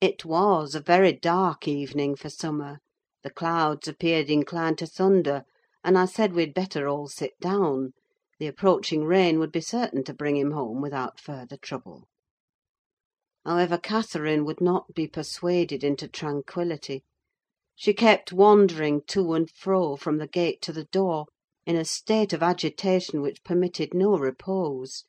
It was a very dark evening for summer: the clouds appeared inclined to thunder, and I said we'd better all sit down: the approaching rain would be certain to bring him home without further trouble. However, Catherine would not be persuaded into tranquillity. She kept wandering to and fro from the gate to the door, in a state of agitation which permitted no repose;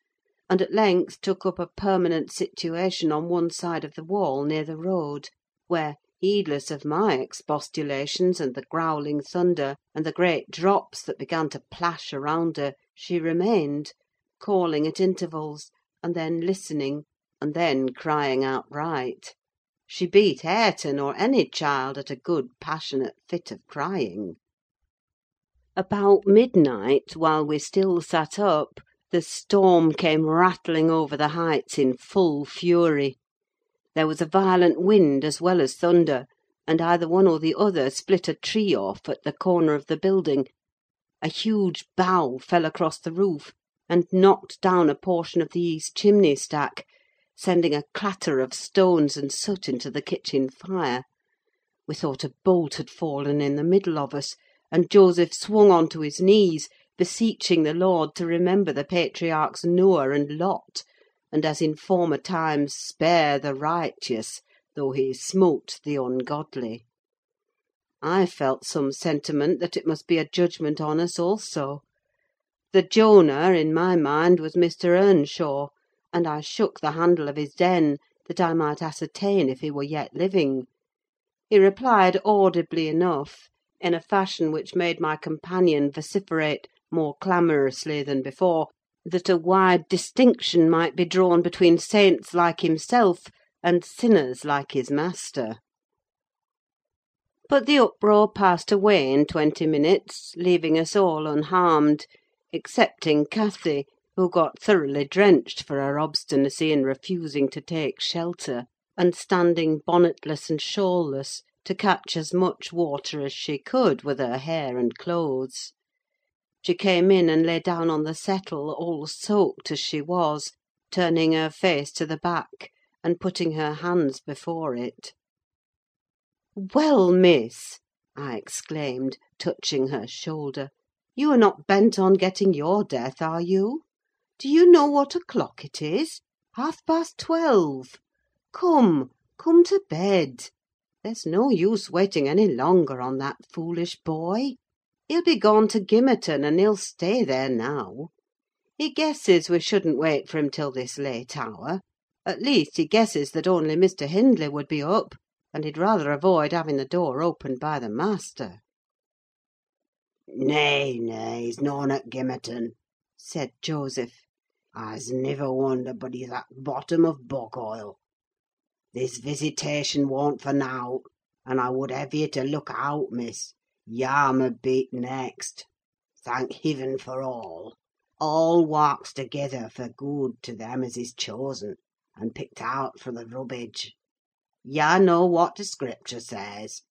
and at length took up a permanent situation on one side of the wall, near the road, where, heedless of my expostulations, and the growling thunder, and the great drops that began to plash around her, she remained, calling at intervals, and then listening, and then crying outright. She beat Hareton, or any child, at a good passionate fit of crying. About midnight, while we still sat up, the storm came rattling over the heights in full fury. There was a violent wind as well as thunder, and either one or the other split a tree off at the corner of the building: a huge bough fell across the roof, and knocked down a portion of the east chimney stack, sending a clatter of stones and soot into the kitchen fire. We thought a bolt had fallen in the middle of us, and Joseph swung on to his knees, beseeching the Lord to remember the patriarchs Noah and Lot, and, as in former times, spare the righteous, though he smote the ungodly. I felt some sentiment that it must be a judgment on us also. The Jonah, in my mind, was Mr. Earnshaw, and I shook the handle of his den, that I might ascertain if he were yet living. He replied audibly enough, in a fashion which made my companion vociferate more clamorously than before, that a wide distinction might be drawn between saints like himself and sinners like his master. But the uproar passed away in twenty minutes, leaving us all unharmed, excepting Cathy, who got thoroughly drenched for her obstinacy in refusing to take shelter, and standing bonnetless and shawlless to catch as much water as she could with her hair and clothes. She came in and lay down on the settle, all soaked as she was, turning her face to the back, and putting her hands before it. "Well, Miss," I exclaimed, touching her shoulder, "you are not bent on getting your death, are you? Do you know what o'clock it is? Half past twelve. Come, come to bed. There's no use waiting any longer on that foolish boy. He'll be gone to Gimmerton, and he'll stay there now. He guesses we shouldn't wait for him till this late hour: at least, he guesses that only Mr. Hindley would be up, and he'd rather avoid having the door opened by the master." "Nay, nay, he's noan at Gimmerton," said Joseph. "I's niver wonder but he's at bottom of Buckhoyle. This visitation worn't for nowt, and I would hev ye to look out, Miss. Yarm 'ud be't next. Thank Hivin for all! All warks together for good to them as is chosen, and picked out fro' the rubbidge. Yah know what t' Scripture says."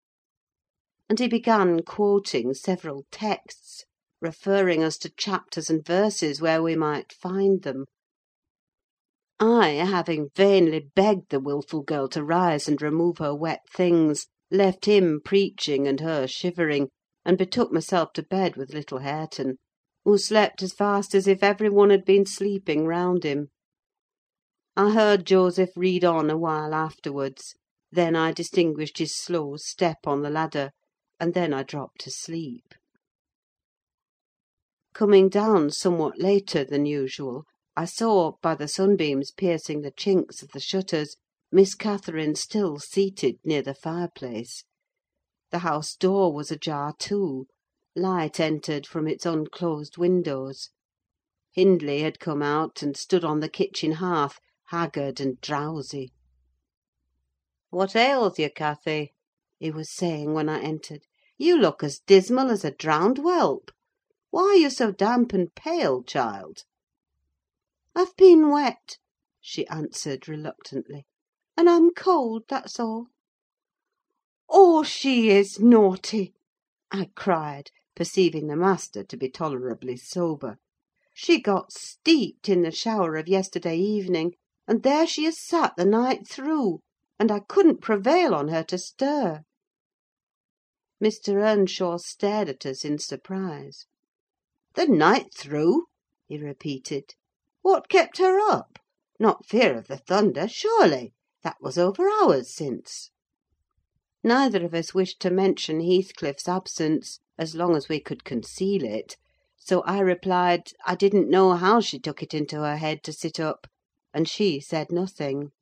And he began quoting several texts, referring us to chapters and verses where we might find them. I, having vainly begged the wilful girl to rise and remove her wet things, left him preaching and her shivering, and betook myself to bed with little Hareton, who slept as fast as if every one had been sleeping round him. I heard Joseph read on a while afterwards; then I distinguished his slow step on the ladder, and then I dropped to sleep. Coming down somewhat later than usual, I saw, by the sunbeams piercing the chinks of the shutters, Miss Catherine still seated near the fireplace. The house door was ajar too: light entered from its unclosed windows. Hindley had come out, and stood on the kitchen hearth, haggard and drowsy. "What ails you, Cathy?" he was saying when I entered. "You look as dismal as a drowned whelp. Why are you so damp and pale, child?" "I've been wet," she answered reluctantly, "and I'm cold, that's all." "Oh, she is naughty!" I cried, perceiving the master to be tolerably sober. "She got steeped in the shower of yesterday evening, and there she has sat the night through. and I couldn't prevail on her to stir. Mr. Earnshaw stared at us in surprise. "The night through?" he repeated. "What kept her up? Not fear of the thunder, surely? That was over hours since." Neither of us wished to mention Heathcliff's absence, as long as we could conceal it; so I replied, I didn't know how she took it into her head to sit up, and she said nothing.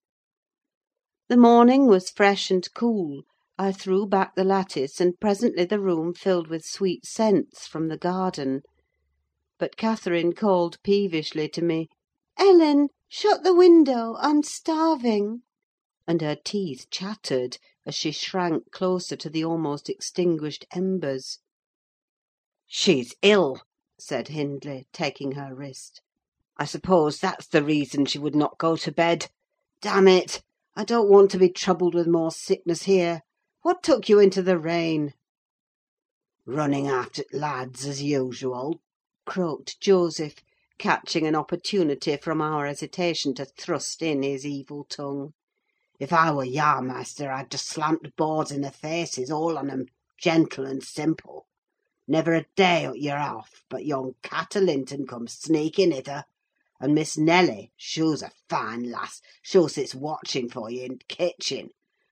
The morning was fresh and cool: I threw back the lattice, and presently the room filled with sweet scents from the garden. But Catherine called peevishly to me, "Ellen, shut the window: I'm starving!" And her teeth chattered as she shrank closer to the almost extinguished embers. "She's ill," said Hindley, taking her wrist. "I suppose that's the reason she would not go to bed. Damn it! I don't want to be troubled with more sickness here. What took you into the rain?" "Running after lads, as usual," croaked Joseph, catching an opportunity from our hesitation to thrust in his evil tongue. "If I were yah, master, I'd just slant the boards in their faces, all on 'em, gentle and simple. Never a day ut you're off, but young Catter Linton comes sneaking hither; and Miss Nelly, shoo's a fine lass, shoo sits watching for ye in t' kitchen,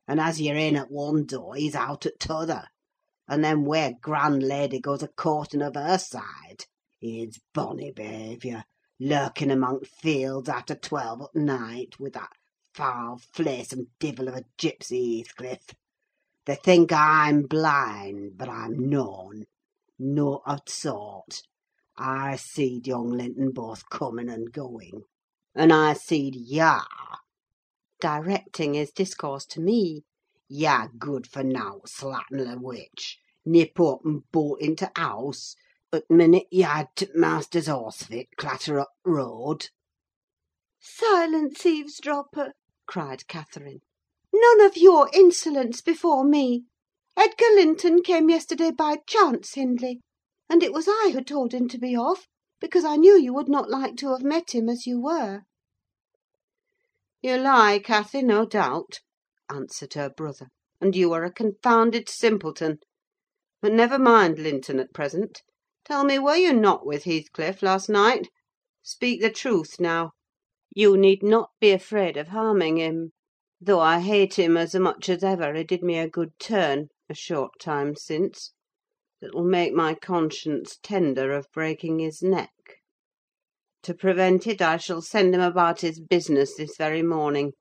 and as you're in at one door, he's out at t'other; and then where grand lady goes a courting of her side. It's bonny behaviour, lurking among fields after twelve o' night, with that foul, fleysome divil of a gipsy Heathcliff. They think I'm blind, but I'm noan: nought o' t' sort. I seed young Linton both coming and going. And I seed yah," directing his discourse to me, "yah good for nowt slatternly witch, nip up and bolt into t' house, at t' minute you had t' master's horse fit clatter up t' road." "Silence, eavesdropper!" Cried Catherine. "None of your insolence before me! Edgar Linton came yesterday by chance, Hindley; and it was I who told him to be off, because I knew you would not like to have met him as you were." "You lie, Cathy, no doubt," answered her brother; "and you are a confounded simpleton. But never mind Linton at present. Tell me, were you not with Heathcliff last night? Speak the truth, now. You need not be afraid of harming him; though I hate him as much as ever he did me a good turn, a short time since, that will make my conscience tender of breaking his neck. To prevent it, I shall send him about his business this very morning;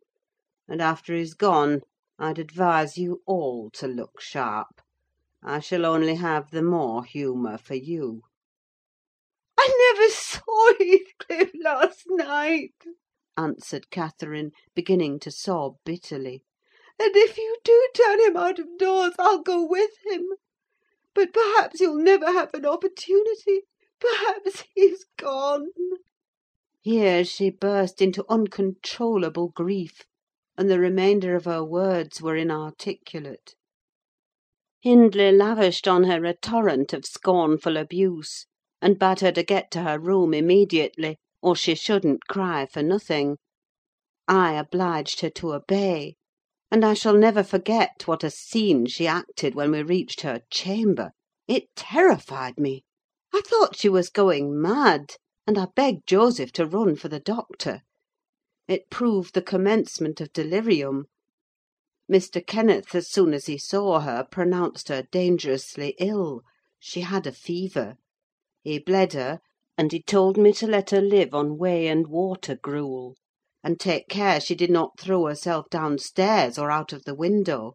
and after he's gone, I'd advise you all to look sharp. I shall only have the more humour for you." "I never saw Heathcliff last night," answered Catherine, beginning to sob bitterly; "and if you do turn him out of doors, I'll go with him. But perhaps you'll never have an opportunity: perhaps he's gone." Here she burst into uncontrollable grief, and the remainder of her words were inarticulate. Hindley lavished on her a torrent of scornful abuse, and bade her to get to her room immediately, or she shouldn't cry for nothing. I obliged her to obey; and I shall never forget what a scene she acted when we reached her chamber. It terrified me. I thought she was going mad, and I begged Joseph to run for the doctor. It proved the commencement of delirium. Mr. Kenneth, as soon as he saw her, pronounced her dangerously ill: she had a fever. He bled her, and he told me to let her live on whey and water gruel, and take care she did not throw herself downstairs or out of the window;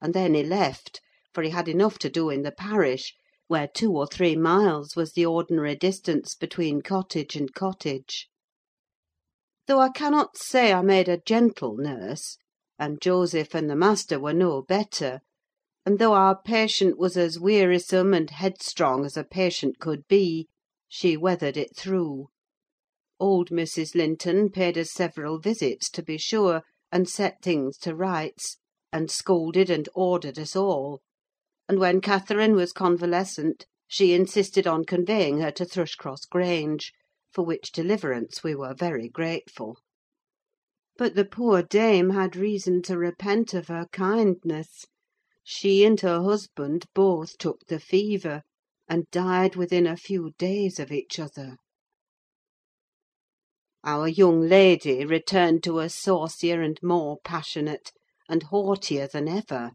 and then he left, for he had enough to do in the parish, where two or three miles was the ordinary distance between cottage and cottage. Though I cannot say I made a gentle nurse, and Joseph and the master were no better, and though our patient was as wearisome and headstrong as a patient could be, she weathered it through. Old Mrs. Linton paid us several visits, to be sure, and set things to rights, and scolded and ordered us all; and when Catherine was convalescent, she insisted on conveying her to Thrushcross Grange, for which deliverance we were very grateful. But the poor dame had reason to repent of her kindness: she and her husband both took the fever, and died within a few days of each other. Our young lady returned to us saucier and more passionate, and haughtier than ever.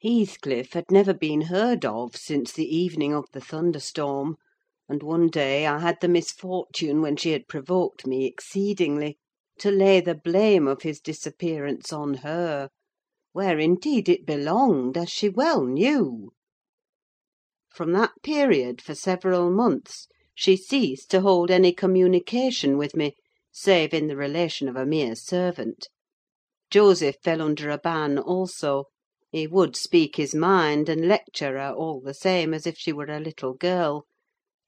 Heathcliff had never been heard of since the evening of the thunderstorm; and one day I had the misfortune, when she had provoked me exceedingly, to lay the blame of his disappearance on her, where indeed it belonged, as she well knew. From that period, for several months, she ceased to hold any communication with me, save in the relation of a mere servant. Joseph fell under a ban also: he would speak his mind, and lecture her all the same as if she were a little girl;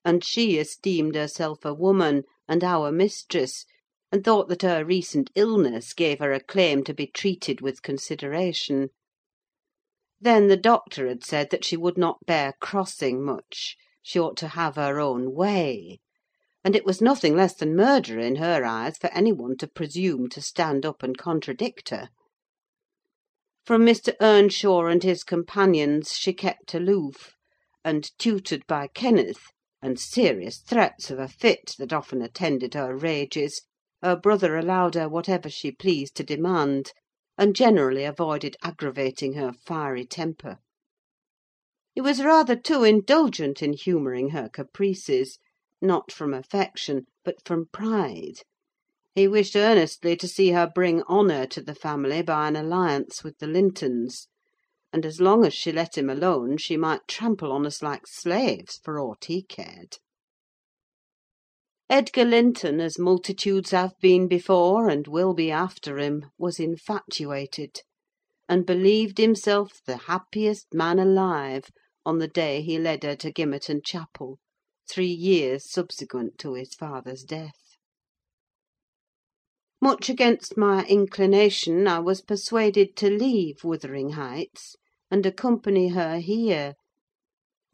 and she esteemed herself a woman, and our mistress, and thought that her recent illness gave her a claim to be treated with consideration. Then the doctor had said that she would not bear crossing much: she ought to have her own way; and it was nothing less than murder in her eyes for any one to presume to stand up and contradict her. From Mr. Earnshaw and his companions she kept aloof; and, tutored by Kenneth, and serious threats of a fit that often attended her rages, her brother allowed her whatever she pleased to demand, and generally avoided aggravating her fiery temper. He was rather too indulgent in humouring her caprices; not from affection, but from pride: he wished earnestly to see her bring honour to the family by an alliance with the Lintons; and as long as she let him alone, she might trample on us like slaves, for aught he cared. Edgar Linton, as multitudes have been before, and will be after him, was infatuated, and believed himself the happiest man alive on the day he led her to Gimmerton Chapel, three years subsequent to his father's death. Much against my inclination, I was persuaded to leave Wuthering Heights, and accompany her here.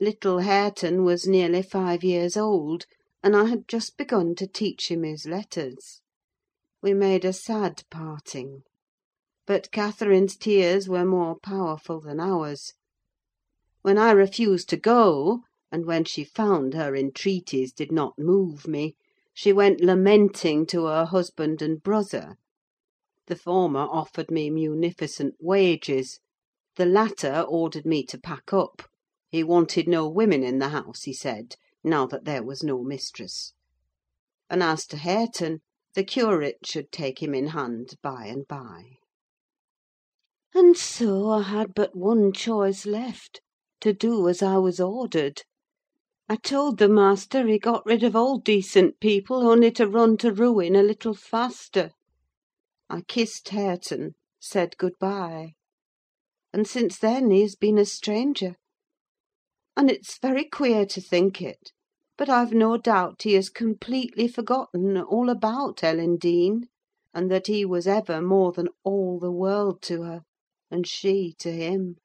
Little Hareton was nearly five years old, and I had just begun to teach him his letters. We made a sad parting; but Catherine's tears were more powerful than ours. When I refused to go, and when she found her entreaties did not move me, she went lamenting to her husband and brother. The former offered me munificent wages; the latter ordered me to pack up: he wanted no women in the house, he said, now that there was no mistress; and as to Hareton, the curate should take him in hand by and by. And so I had but one choice left—to do as I was ordered. I told the master he got rid of all decent people only to run to ruin a little faster. I kissed Hareton, said good bye; and since then he has been a stranger. And it's very queer to think it, but I've no doubt he has completely forgotten all about Ellen Dean, and that he was ever more than all the world to her, and she to him.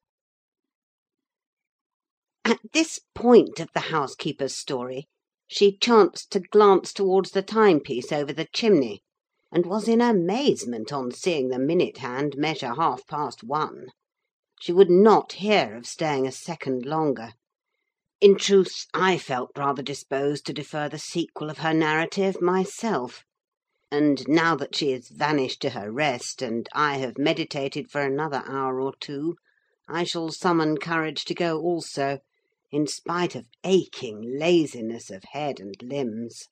At this point of the housekeeper's story, she chanced to glance towards the timepiece over the chimney, and was in amazement on seeing the minute hand measure half past one. She would not hear of staying a second longer. In truth, I felt rather disposed to defer the sequel of her narrative myself; and now that she has vanished to her rest, and I have meditated for another hour or two, I shall summon courage to go also, in spite of aching laziness of head and limbs.